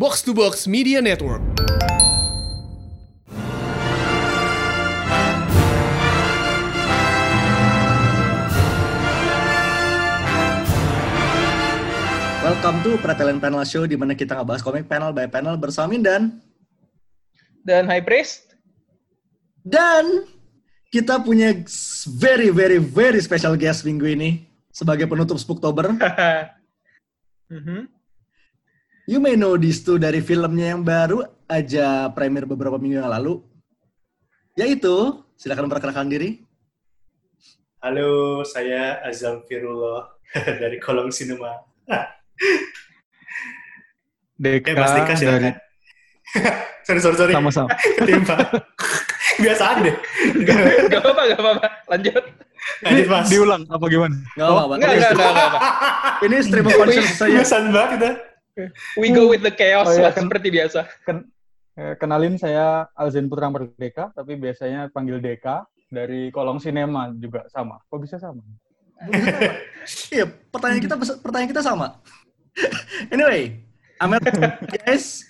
Box to Box Media Network. Welcome to Pretelin Panel Show di mana kita ngebahas komik panel by panel bersama Mindan. Dan High Priest. Dan kita punya very very very special guest minggu ini sebagai penutup Spooktober. Mhm. You may know these two dari filmnya yang baru aja premier beberapa minggu yang lalu. Yaitu, silakan memperkenalkan diri. Halo, saya Azam Firullah dari Kolong Cinema. Deka Eh, Mas Dika dari sorry, sorry, sorry. sama-sama. Ketimpa. Biasaan deh. Gak apa-apa, gak apa-apa. Lanjut. Lanjut, Mas. Diulang apa gimana? Gak apa-apa. Enggak, Ini, enggak, enggak, enggak. apa. ini stream of conscious saya. Biasaan banget kita. We go with the chaos Oh, iya, lah, seperti biasa. Ken- eh, kenalin saya Alzen Putra Merdeka, tapi biasanya panggil Deka dari Kolong Sinema juga sama. Kok bisa sama? Iya, pertanyaan kita pertanyaan kita sama. anyway, Amer guys,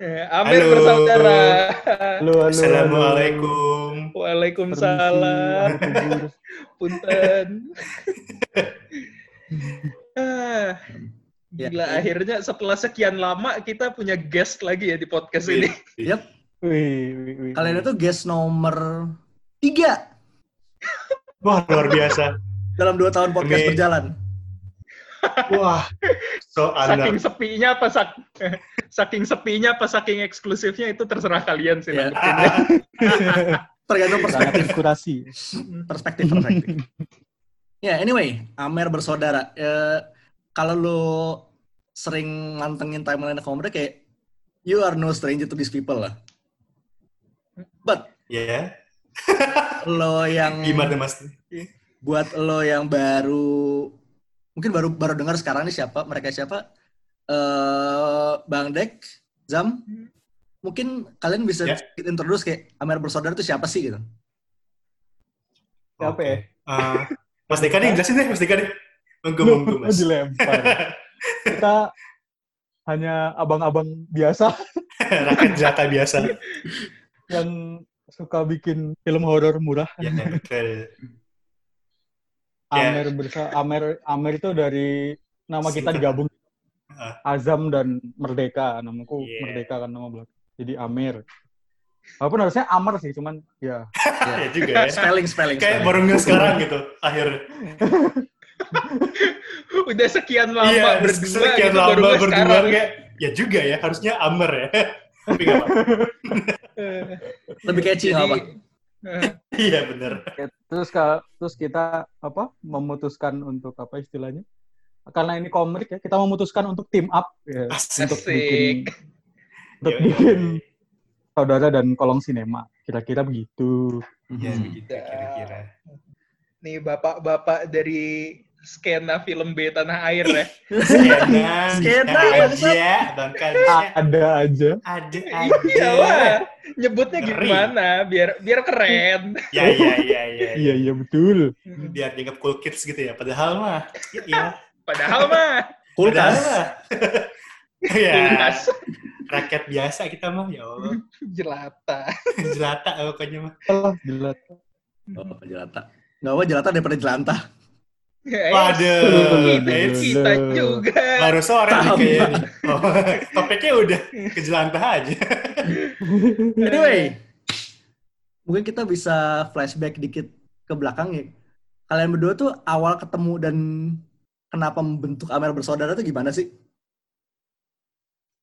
Eh, Amir Halo. bersaudara. Halo, halo. Assalamualaikum. Waalaikumsalam. Punten. ah, Ya, gila, ya. akhirnya setelah sekian lama kita punya guest lagi ya di podcast ini. yep, kalian itu guest nomor tiga Wah, luar biasa. dalam dua tahun podcast Ini- berjalan. Wah, so Saking sepinya apa sak saking sepinya apa saking eksklusifnya itu terserah kalian sih. Ya. Tergantung perspektif. inspirasi. perspektif perspektif. ya anyway, Amer bersaudara. Eh, kalau lo sering mantengin timeline komik kayak you are no stranger to these people lah. But Ya, lo yang gimana Mas? buat lo yang baru mungkin baru baru dengar sekarang nih siapa mereka siapa eh Bang Dek Zam mungkin kalian bisa Ya. sedikit introduce kayak Amer bersaudara itu siapa sih gitu Siapa Oke. ya? Eh, Mas Deka nih, jelasin deh, Mas Deka nih. Monggo, Mas. dilempar. Kita hanya abang-abang biasa Rakyat jaka biasa. yang suka bikin film horor murah. Ya, betul. Ya. Amer bersa Amer Amer itu dari nama kita digabung Ah. Azam dan Merdeka namaku Yeah. Merdeka kan nama belakang jadi Amer walaupun harusnya Amar sih cuman ya Ya juga ya. spelling spelling, Kayak spelling. baru sekarang gitu, akhirnya. Udah sekian lama Iya, berdua sekian gitu, lama baru berdua sekarang. kayak ya juga ya, harusnya Amer ya. Tapi. Eh, lebih catchy nggak apa Iya bener. terus terus kita apa memutuskan untuk apa istilahnya karena ini komik ya kita memutuskan untuk team up ya, Asik. untuk bikin untuk Yoi, bikin saudara dan kolong sinema kira-kira begitu Ya begitu kira-kira. Nih bapak-bapak dari skena film B tanah air ya. Skena, Skena, aja, bang aja, ada aja ada Iya aja. lah. Nyebutnya Ngeri. gimana biar biar keren. Ya ya ya ya. iya iya betul Biar dianggap cool kids gitu ya. Padahal mah, iya. Padahal mah Padahal kulkas mah. Ya, kulkas rakyat biasa kita mah ya Allah. jelata. Jelata pokoknya mah. Allah gila oh, jelata nggak apa jelata daripada jelantah Waduh, Kita, juga. baru sore nih. Oh, topiknya udah kejelantah aja. anyway mungkin kita bisa flashback dikit ke belakang ya kalian berdua tuh awal ketemu dan kenapa membentuk Amer bersaudara tuh gimana sih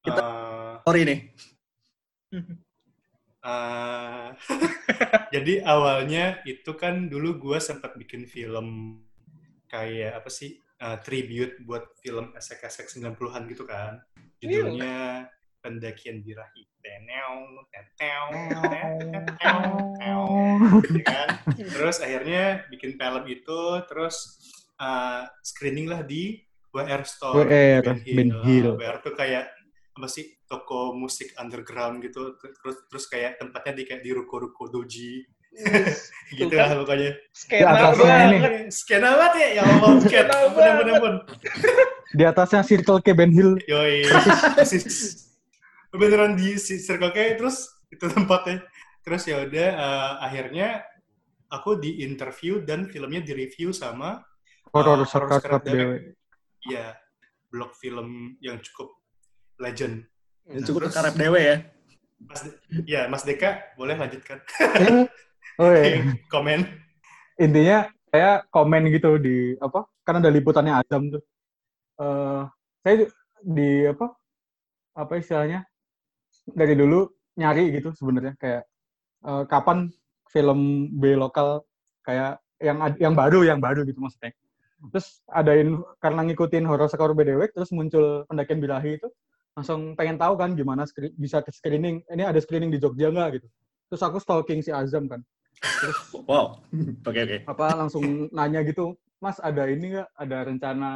Kita- Eh, story nih Eh, jadi awalnya itu kan dulu gue sempat bikin film kayak apa sih eh, tribute buat film esek-esek 90-an gitu kan. Judulnya Pendakian Birahi. Teneu, teteu, teteu, teteu, gitu kan. Terus akhirnya bikin film itu, terus eh, screening lah di WR Store. WR, Ben Ben Hill. WR tuh kayak apa sih toko musik underground gitu terus terus kayak tempatnya di kayak di ruko-ruko doji gitu kan. lah pokoknya Skena banget. ini. skena banget ya ya Allah skena ampun ampun Di atasnya Circle K Ben Hill. Yoi, persis. Beneran di Circle K terus itu tempatnya. Terus ya udah eh, akhirnya aku di interview dan filmnya di review sama horor Sekat sekarang Dewe. ya blog film yang cukup legend. Yang cukup Terus- ke karep dewe ya. Mas De- ya Mas Deka boleh lanjutkan Oh iya. komen. intinya saya komen gitu di apa kan ada liputannya Azam tuh. Eh saya di apa apa istilahnya dari dulu nyari gitu sebenarnya kayak eh, kapan film B lokal kayak yang yang baru yang baru gitu maksudnya. Terus adain karena ngikutin horor skor BDW terus muncul pendakian birahi itu langsung pengen tahu kan gimana bisa ke screening ini ada screening di Jogja nggak? gitu. Terus aku stalking si Azam kan Wow. Oke oke. apa langsung nanya gitu mas ada ini nggak ada rencana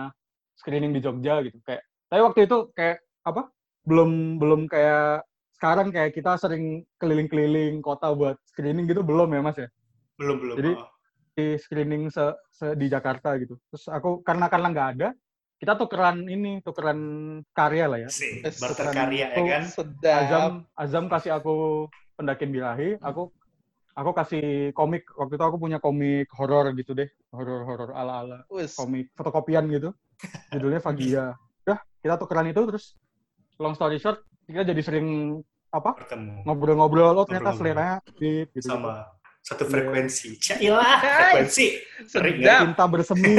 screening di Jogja gitu kayak tapi waktu itu kayak apa belum belum kayak sekarang kayak kita sering keliling-keliling kota buat screening gitu belum ya mas ya Belum belum. Jadi- oh. di screening se, se- di Jakarta gitu terus aku karena karena nggak ada kita tukeran ini tukeran karya lah ya Sih, Yes, barter karya ya kan. Sedap. Azam Azam kasih aku pendakian birahi aku aku kasih komik waktu itu aku punya komik horor gitu deh horor horor ala ala Wes. komik fotokopian gitu judulnya Vagia udah kita tukeran itu terus long story short kita jadi sering apa Bertemu ngobrol-ngobrol oh ternyata seleranya gitu, gitu. sama satu Iya. frekuensi. Cailah frekuensi. Sering Sedap. cinta bersemi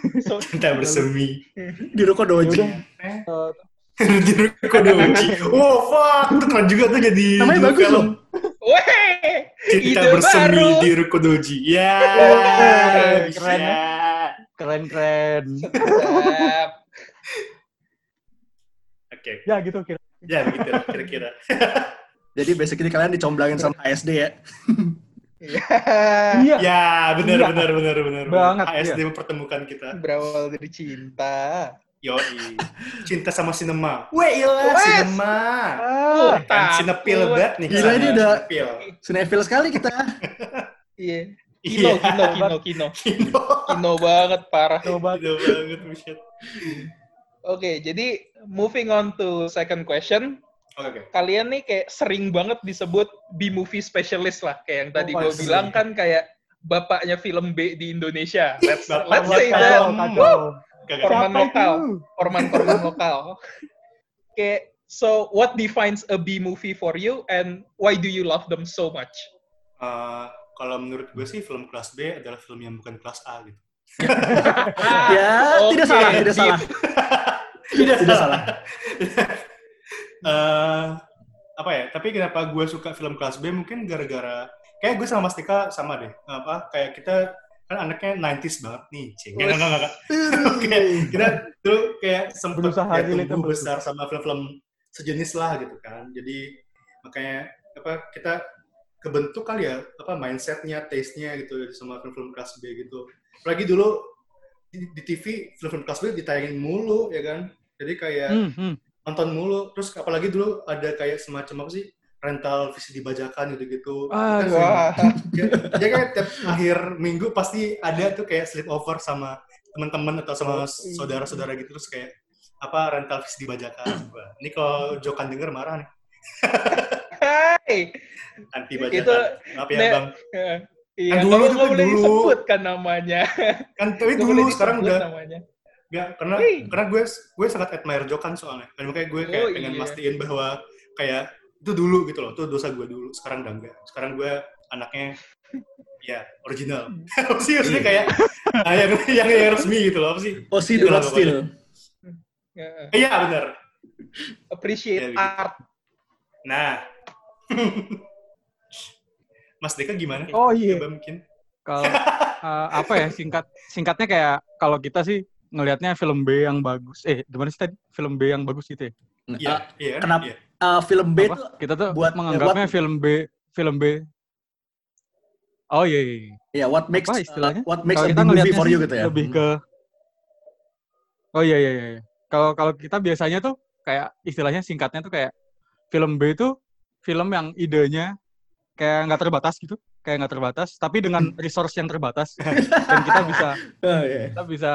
Kita bersemi. Di ruko doji. Eh, di Ruko Doji. Oh fuck, keren juga tuh jadi Namanya bagus film. loh. Weh, ide bersemi baru. di Ruko Doji. Ya, Keren, bisa. keren keren keren. Oke, ya gitu kira ya begitu lah kira-kira. Jadi basically kalian dicomblangin sama HSD ya. Iya. iya Ya, benar Iya. benar benar benar. Banget, HSD iya. mempertemukan kita. Berawal dari cinta. Yoi. Cinta sama sinema. Weh, ilah Wes. sinema. Oh, Kan sinepil banget nih. Gila, ini udah- sinepil. Sekali kita. Iya. Kino, Iya. kino, kino, kino. Kino. Kino banget, parah. Kino banget, bullshit. Oke, jadi moving on to second question. Oke, oke. Kalian nih kayak sering banget disebut B-movie specialist lah. Kayak yang tadi Oh, gue bilang kan kayak bapaknya film B di Indonesia. Let's, let's say that. kacau kacau. Orman lokal. Orman-orman lokal. Kayak, so what defines a B-movie for you and why do you love them so much? Eh, kalau menurut gue sih film kelas B adalah film yang bukan kelas A gitu. Ya, Oke, tidak salah, tidak salah. Tidak salah. Eh, apa ya? Tapi kenapa gue suka film kelas B? Mungkin gara-gara kayak gue sama Mas Tika sama deh. Apa kayak kita kan anaknya 90s banget nih, cing. Enggak, enggak, enggak, enggak. Oke, kita dulu kayak sempat Berusaha ya, tumbuh besar sama film-film sejenis lah gitu kan. Jadi makanya apa kita kebentuk kali ya apa mindsetnya, taste-nya gitu sama film-film kelas B gitu. Apalagi dulu di, di TV film-film kelas B ditayangin mulu ya kan. Jadi kayak Hmm, hmm. nonton mulu. Terus apalagi dulu ada kayak semacam apa sih rental VCD bajakan gitu-gitu. Ah, Kan Wah, ya, ya kayak tiap akhir minggu pasti ada tuh kayak sleepover sama teman-teman atau sama saudara-saudara gitu terus kayak apa rental VCD bajakan. Ini kalau Jokan denger marah nih hai. anti bajakan. Itu Maaf ya ne- bang. Iya, Kan dulu kan boleh dulu. disebut kan namanya. Kan tapi dulu sekarang udah namanya. Enggak, karena Hei. karena gue gue sangat admire Jokan soalnya. Dan makanya gue kayak Oh, pengen iya. mastiin bahwa kayak itu dulu gitu loh, itu dosa gue dulu. Sekarang udah enggak. Sekarang gue anaknya ya original. apa sih maksudnya kayak ah, yang, yang yang resmi gitu loh, apa sih? Oh, si Itulah do not steal. Ya, Iya benar. Appreciate Ya, gitu. art. Nah. Mas Deka gimana? Oh iya. Coba mungkin. Kalau eh, apa ya singkat singkatnya kayak kalau kita sih ngelihatnya film B yang bagus. Eh, gimana sih tadi? Film B yang bagus gitu ya? Iya, iya. kenapa- Iya. Uh, film B Apa? itu Kita tuh buat- menganggapnya film B, film B. Oh iya, iya. iya. ya what makes Apa istilahnya? uh, what makes a big movie for you gitu ya. lebih Hmm. ke Oh iya iya iya. iya. Kalau kalau kita biasanya tuh kayak istilahnya singkatnya tuh kayak film B itu film yang idenya kayak nggak terbatas gitu, kayak nggak terbatas, tapi dengan resource yang terbatas dan kita bisa Oh, iya. kita bisa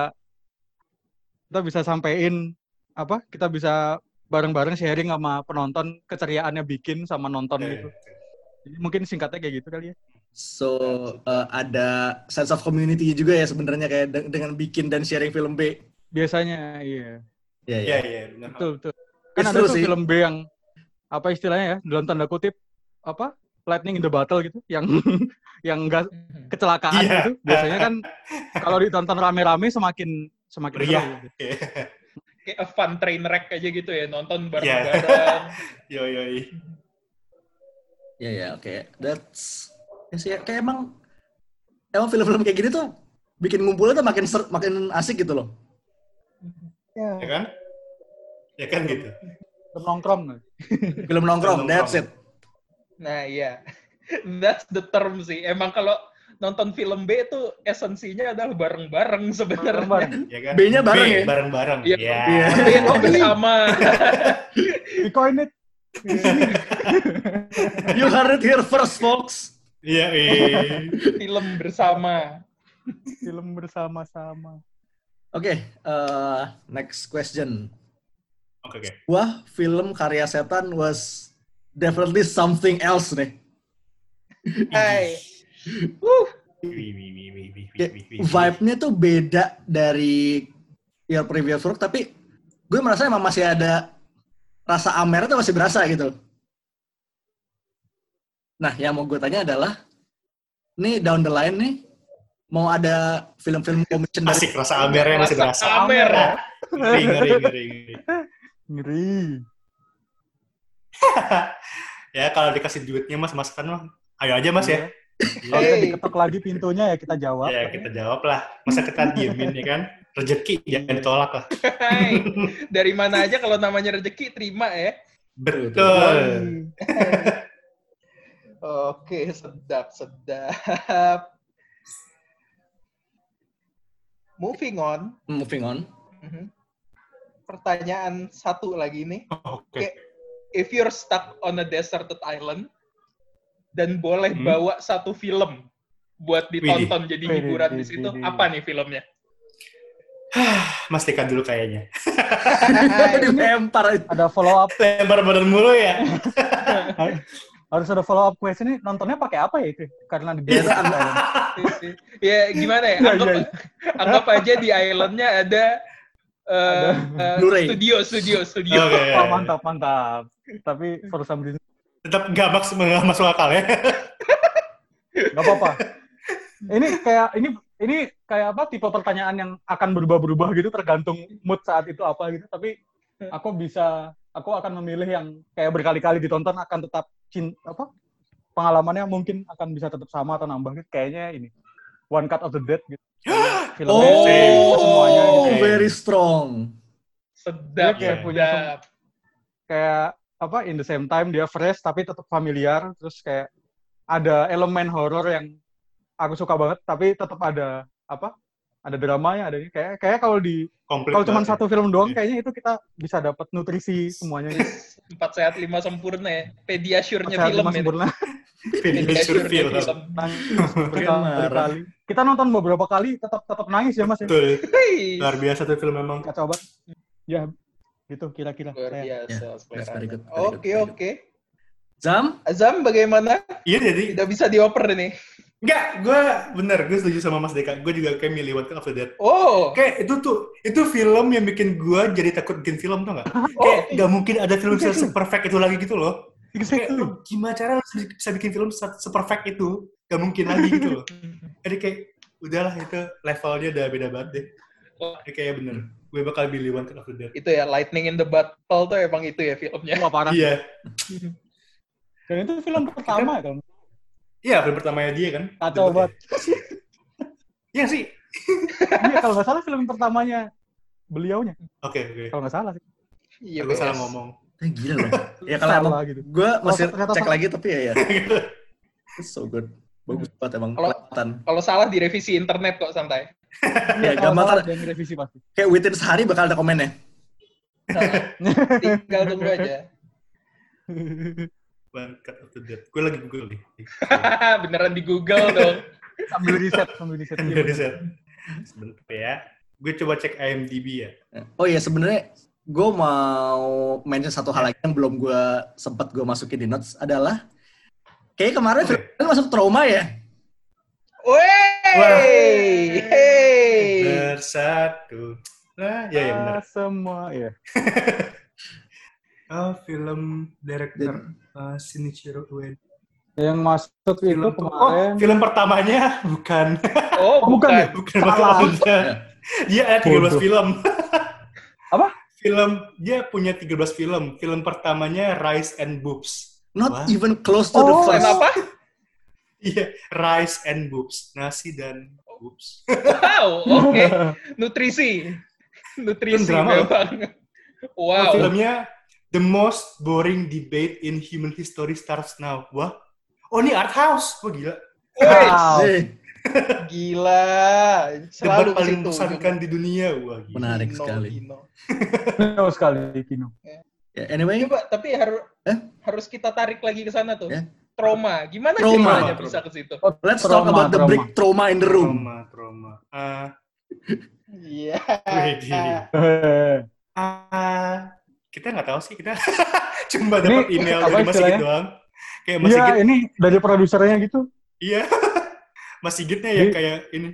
kita bisa sampein apa? Kita bisa bareng-bareng sharing sama penonton keceriaannya bikin sama nonton Iya, gitu. Jadi mungkin singkatnya kayak gitu kali ya. So uh, ada sense of community juga ya sebenarnya kayak de- dengan bikin dan sharing film B. Biasanya iya. Iya Iya, iya, benar. Betul, betul. Kan It's ada tuh sih. film B yang apa istilahnya ya? Dalam tanda kutip apa? Lightning in the battle gitu, yang yang enggak kecelakaan Iya. gitu. Biasanya kan kalau ditonton rame-rame semakin semakin Meriah. seru gitu. Kayak a fun train wreck aja gitu ya, nonton Iya. bareng-bareng. Yo, yo, yo. Iya ya, oke. That's ya sih kayak emang emang film-film kayak gini tuh bikin ngumpulnya tuh makin ser- makin asik gitu loh. Ya kan? Ya kan gitu. Film nongkrong. Film nongkrong, that's it. Nah, iya. That's the term sih. Emang kalau nonton film B itu esensinya adalah bareng-bareng sebenarnya. Bareng-bareng. Ya kan? B-nya bareng B, ya? Bareng-bareng. Iya. Ya. Iya. B itu bersama. We coin it. You heard it here first, folks. Iya, iya. film bersama. Film bersama-sama. Oke, eh, next question. Oke, oke. Wah, film karya setan was definitely something else nih. Hai. Uh, Wih, wih, wih, wih, wih, Kayak wih, wih, wih. vibe-nya tuh beda dari your previous work, tapi gue merasa emang masih ada rasa Amer tuh masih berasa gitu. Nah, yang mau gue tanya adalah, nih down the line nih, mau ada film-film commission dari Asik, rasa amernya masih Rasa berasa. Amer. Ngeri, ngeri, ngeri, ngeri. Ngeri. ya, kalau dikasih duitnya mas, mas kan mah. Ayo aja mas ya. Kalau Hey. kita diketok lagi pintunya ya kita jawab. Ya, kita jawab lah. Masa kita diemin ya kan? Rezeki jangan ditolak lah. hai. Dari mana aja kalau namanya rezeki terima ya. Betul. Oke, sedap, sedap. Moving on. moving on. Mhm. Pertanyaan satu lagi nih. Oke. If you're stuck on a deserted island dan boleh Hmm. bawa satu film buat ditonton jadi Widih, hiburan di widih, situ, widih. apa nih filmnya? Mas Tika dulu kayaknya. Dilempar. Ada follow up, Lebar badan mulu ya. harus ada follow up question ini nontonnya pakai apa ya itu? Karena di island. ya gimana ya? Iya, Anggap, iya, iya. anggap aja di islandnya ada, eh, eh, Blu-ray. studio, studio, studio. Oke. Oh, mantap, mantap. Tapi for some reason Tetap gak masuk, nggak masuk akal ya. nggak apa-apa. Ini kayak ini ini kayak apa tipe pertanyaan yang akan berubah-berubah gitu tergantung mood saat itu apa gitu. Tapi aku bisa aku akan memilih yang kayak berkali-kali ditonton akan tetap cin apa pengalamannya mungkin akan bisa tetap sama atau nambah gitu. Kayaknya ini One Cut of the Dead gitu. Filmnya Oh, semuanya gitu. very strong. Sedap, Dia kayak punya sedap. kayak apa in the same time dia fresh tapi tetap familiar terus kayak ada elemen horor yang aku suka banget tapi tetap ada apa ada dramanya ada ini kayak kayak kalau di Komplit kalau cuma ya. satu film doang Iya. kayaknya itu kita bisa dapat nutrisi semuanya. Empat sehat lima sempurna ya. Pediasure-nya Sehat film lima ini. sempurna Finisher film. marah. berkali kita nonton beberapa kali tetap tetap nangis ya mas ya. Luar biasa tuh film memang. kacau banget ya gitu kira-kira Luar biasa. Ya, Oke, oke. Zam, Azam bagaimana? Iya jadi Tidak bisa dioper ini. Enggak, gue bener, gue setuju sama Mas Deka. Gue juga kayak milih of the Dead. Oh, Kayak itu tuh, itu film yang bikin gue jadi takut bikin film tuh nggak? Kayak nggak mungkin ada film se perfect itu lagi gitu loh. Kayak Exactly. lu gimana cara bisa bikin film se- se-perfect itu? Gak mungkin lagi gitu loh. Jadi kayak udahlah itu levelnya udah beda banget deh. Jadi kayak bener, gue bakal pilih One Cut of the Dead. itu ya Lightning in the Battle tuh emang itu ya filmnya. Wah parah. Iya, Dan itu film pertama ya kalau iya film pertamanya dia kan. kacau banget. Iya sih. Iya kalau nggak salah film pertamanya beliaunya. Oke, oke. Kalau nggak salah sih. Iya, Gue salah ngomong. eh, gila loh. Ya kalau emang Salah gitu. gue masih ternyata cek lagi tapi ya ya. It's so good. Bagus banget emang. Kalau salah direvisi internet kok santai. Ya, salah kan. ada yang revisi pasti. Kayak within sehari bakal ada komennya. Tinggal tunggu aja. Dead. Gue lagi Google nih. Beneran di Google dong. sambil riset, sambil riset. Iya, Udah bener. riset. Sebentar ya. gue coba cek IMDb ya. Oh iya sebenarnya gue mau mention satu hal lagi yang belum gue sempat gue masukin di notes adalah kayak kemarin Oke. film masuk trauma ya. Wah. Wey, hey. Bersatu. Nah, ya ya benar. Ah, semua ya. Oh, film director uh, Shinichiro Ueda. Yang masuk itu Film kemarin Oh, film pertamanya bukan. Oh, Oh, bukan bukan. ya? bukan Salah. bukan. Dia ada 13 Bodoh. film. Apa? Film dia punya 13 film. Film pertamanya Rise and Boobs. Not Wah. even close to the Oh, first. Film apa? Iya, Rice and Boobs. Nasi dan boobs. Wow, oke. Nutrisi. Nutrisi Film drama, memang. Oh, Wow. filmnya The Most Boring Debate in Human History Starts Now. Wah. Oh, ini art house. Wah, gila. Wow. Gila. Debat Selalu ke paling membosankan di dunia. Wah, gila. Menarik Kino, sekali. Kino. Kino sekali Kino. ya, anyway, Coba, tapi harus Eh? harus kita tarik lagi ke sana tuh. Ya. Trauma. Gimana Trauma. ceritanya Trauma. bisa ke situ? Oh, let's trauma, talk about the trauma. big trauma in the room. Trauma, trauma. Ah, Iya. Widih. Eh, ah, kita nggak tahu sih kita cuma dapat email apa dari Mas Sigit doang. Kayak Mas Iya, Sigit, ini dari produsernya gitu. iya. Mas Sigitnya ya kayak ini.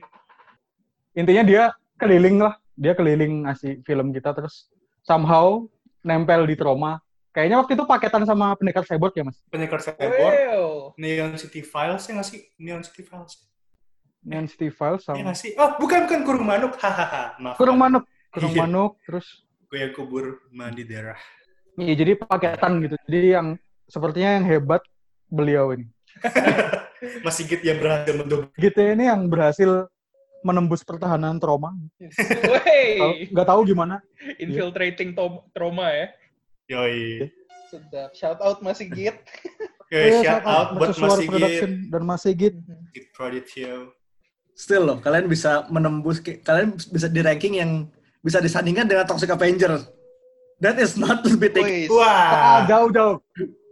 Intinya dia keliling lah. Dia keliling ngasih film kita terus somehow nempel di trauma. Kayaknya waktu itu paketan sama pendekar cyborg ya, Mas? Pendekar cyborg, Wow. Neon City Files ya nggak sih? Neon City Files. Neon City Files Iya sama nggak sih? Oh, bukan, bukan Kurung Manuk. Hahaha, maaf. Kurung Manuk. Kurung Iya. Manuk, terus Gue yang kubur mandi darah. Iya, jadi paketan gitu. Jadi yang sepertinya yang hebat beliau ini. Mas Sigit yang berhasil mendobrak. Gitu ini yang berhasil menembus pertahanan trauma. Wey. Nggak tahu gimana. Infiltrating to- trauma ya. Yoi. Sedap. Shout out Mas Sigit. Yoi, Iya, shout out buat Mas Sigit. Production dan Mas Sigit. Sigit Pradityo. Still loh, kalian bisa menembus, kalian bisa di ranking yang bisa disandingkan dengan Toxic Avenger. That is not to be taken. Wih, Ah, Wah, jauh jauh.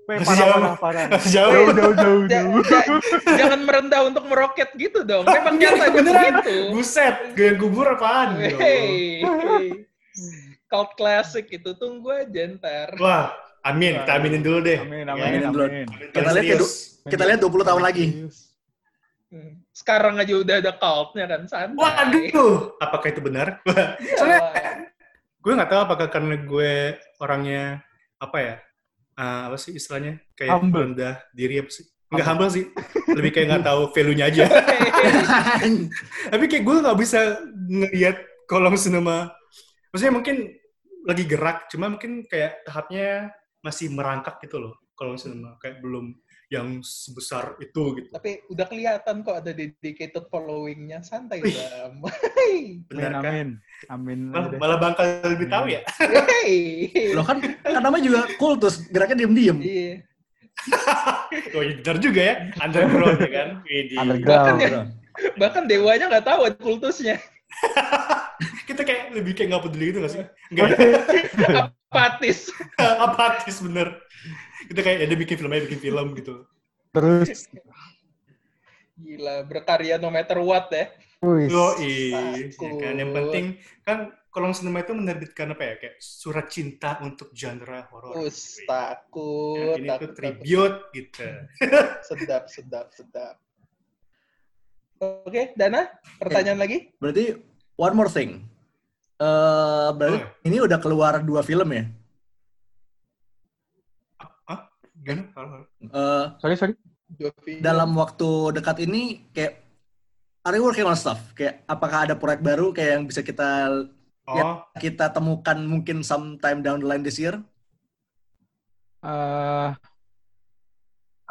Weh, Masih parah, jauh. parah, parah. masih jauh. Jauh, jauh, jauh, Ja- jauh. ja- jangan merendah untuk meroket gitu dong. Memang nyata Beneran. begitu. Buset, gue yang kubur apaan? Hey. Cult classic itu tunggu aja ntar. Wah, amin. Kita aminin dulu deh. Amin, Ya, amin, Aminin dulu. amin. Amin, Kita lihat ya. Kita lihat 20 tahun lagi. Hmm. Sekarang aja udah ada cultnya kan santai. Waduh, apakah itu benar? Soalnya Wah. gue nggak tahu apakah karena gue orangnya apa ya? Ah, apa sih istilahnya? Kayak Humble. rendah diri apa sih? Nggak humble sih. Lebih kayak nggak tahu value-nya aja. Tapi kayak gue nggak bisa ngelihat kolong sinema. Maksudnya mungkin lagi gerak, cuma mungkin kayak tahapnya masih merangkak gitu loh. Kolong sinema kayak belum yang sebesar itu gitu. Tapi udah kelihatan kok ada dedicated following-nya. Santai, Wih. Bam. Amin, Benar kan? amin. Amin. Deh. malah bakal lebih tahu ya. Hey. Loh kan, kan namanya juga kultus, geraknya diem-diem. Iya. Oh iya benar juga ya. Underground ya kan. Underground. Bahkan ya- Bahkan dewanya nggak tahu ada kultusnya. Kita kayak lebih kayak nggak peduli gitu nggak sih? Nggak ya? Apatis. Apatis bener. Kita kayak ya dia bikin film aja bikin film gitu. Terus, Gila, berkarya no matter what ya. wih. Yoi. Ya Takut. kan? Yang penting kan kolong sinema itu menerbitkan apa ya? Kayak surat cinta untuk genre horor. Us, takut. Ya, ini tuh takut, takut. tribute gitu. Sedap, sedap, sedap. Oke, Dana, pertanyaan lagi? Berarti, one more thing. Eh berarti Oh. ini udah keluar dua film ya? Gimana? Eh, Sorry, sorry. Dalam waktu dekat ini, kayak, are you working on stuff? Kayak, apakah ada proyek baru kayak yang bisa kita Ya. Oh, kita temukan mungkin sometime down the line this year? Eh,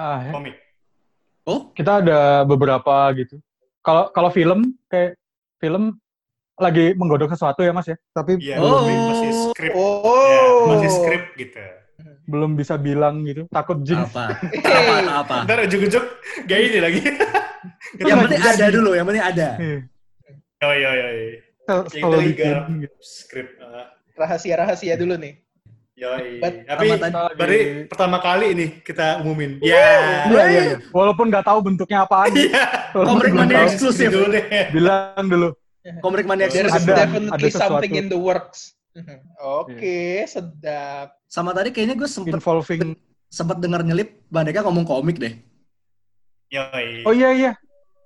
ah, ya. komik. Oh, kita ada beberapa gitu. Kalau kalau film kayak film lagi menggodok sesuatu ya Mas ya, tapi Iya, Oh. masih- masih skrip. Ya, Oh. masih skrip gitu. belum bisa bilang gitu. Takut jinx. apa? Apa? apa? Ntar ujuk-ujuk gak ini lagi. Yang penting ada dulu, yang penting ada. Iya. Oh Ya, selalu lagi bikin garap gitu. skrip. uh, Rahasia-rahasia dulu nih. Yoi. But- Tapi pertama kali ini kita umumin. Ya. Iya, iya, iya. Walaupun nggak tahu bentuknya apaan, belum Mania tahu, eksklusif. Dulu deh. bilang dulu. Komik Maniacs There's Ada, 2. definitely ada something sesuatu. in the works. Oke, sedap. Sama tadi kayaknya gue sempet Involving sempet denger nyelip Bang Deka ngomong komik deh. Yoi. Oh iya iya.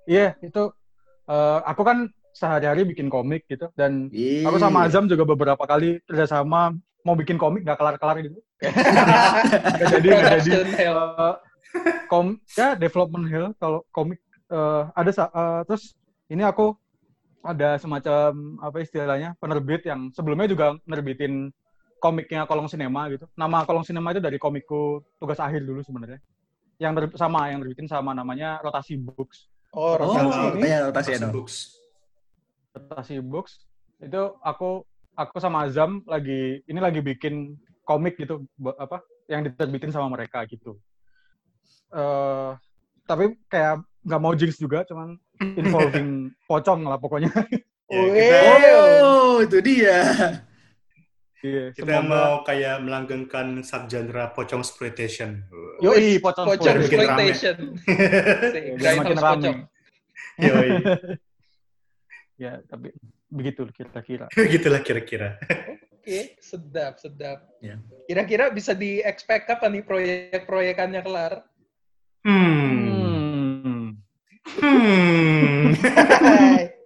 Iya, itu eh, aku kan sehari-hari bikin komik gitu dan aku sama Azam juga beberapa kali kerjasama mau bikin komik gak kelar-kelar gitu. Gak jadi, gak jadi. Kom ya development hell kalau komik eh, ada eh, terus ini aku ada semacam apa istilahnya penerbit yang sebelumnya juga nerbitin komiknya kolong sinema gitu nama kolong sinema itu dari komikku tugas akhir dulu sebenarnya yang ter- sama yang nerbitin sama namanya rotasi books Oh, Oh, rotasi. ini. iya rotasi Rotasi. Books. rotasi books itu aku aku sama Azam lagi ini lagi bikin komik gitu apa yang diterbitin sama mereka gitu eh tapi kayak nggak mau jinx juga cuman involving pocong lah pokoknya Ya, Wih. kita, Oh, itu dia. Iya, kita semoga- mau kayak melanggengkan subgenre pocong exploitation. Yoi, pocong Pocong exploitation. Biar Grindhouse makin rame. pocong. Yoi. ya tapi begitu kira-kira Gitulah kira-kira. Oke, sedap, sedap. Ya. Kira-kira bisa di-expect kapan nih proyek-proyekannya kelar? Hmm. hmm. Hmm.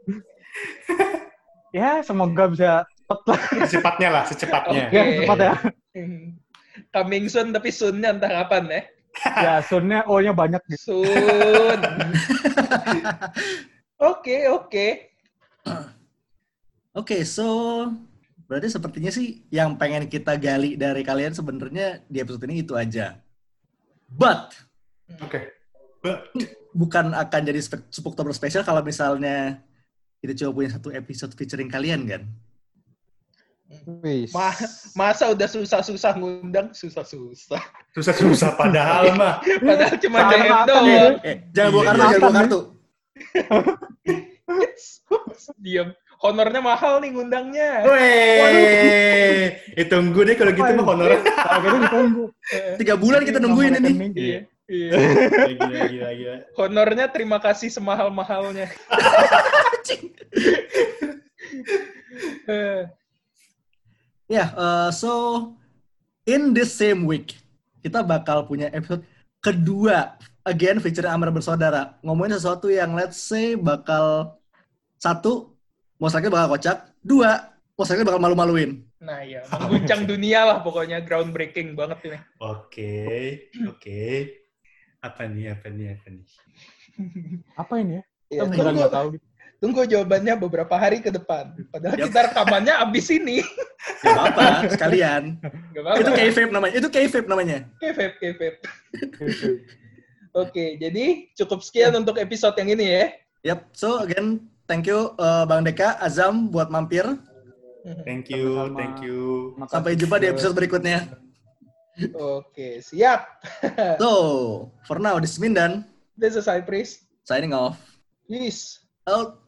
Ya semoga bisa cepet lah Secepatnya lah, secepatnya. Oke. ya cepat ya Hmm. Coming soon, tapi soon-nya entah kapan ya. ya soonnya oh nya banyak gitu Soon. Oke, oke. Oke, so berarti sepertinya sih yang pengen kita gali dari kalian sebenarnya di episode ini itu aja. But Oke. But, bukan akan jadi Spooktober special kalau misalnya kita coba punya satu episode featuring kalian kan? Ma- masa udah susah-susah ngundang, susah-susah. susah-susah padahal mah. Padahal cuma DM doang. ya. Eh, jangan bawa Iya, kartu, iya. jangan bawa Makan, kartu. Diam. Honornya mahal nih ngundangnya. Weh, eh, tunggu deh kalau gitu mah honor. kalau gitu ditunggu Tiga bulan kita nungguin ini. Iya. Iya. Gila, gila, gila. Honornya terima kasih semahal-mahalnya. Eh, Ya, eh, so in this same week kita bakal punya episode kedua again featuring Amar bersaudara ngomongin sesuatu yang let's say bakal satu mostly bakal kocak, dua mostly bakal malu-maluin. Nah ya, mengguncang dunia lah pokoknya groundbreaking banget ini. Oke, oke. Apa nih, apa nih, apa nih? apa ini ya Ya, beneran tunggu, nggak tahu tunggu jawabannya beberapa hari ke depan. Padahal kita rekamannya abis ini. Gak apa-apa, sekalian. Gak apa-apa. Itu K-vape namanya. Itu K-vape namanya. Kevep, kevep. Oke, jadi cukup sekian untuk episode yang ini ya. Yep. So again, thank you eh, Bang Deka, Azam buat mampir. Thank you, Sama-sama. thank you. Sampai jumpa di episode berikutnya. Oke, siap. So, for now, this is Mindan. This is Cypress. Signing off. Peace. Out.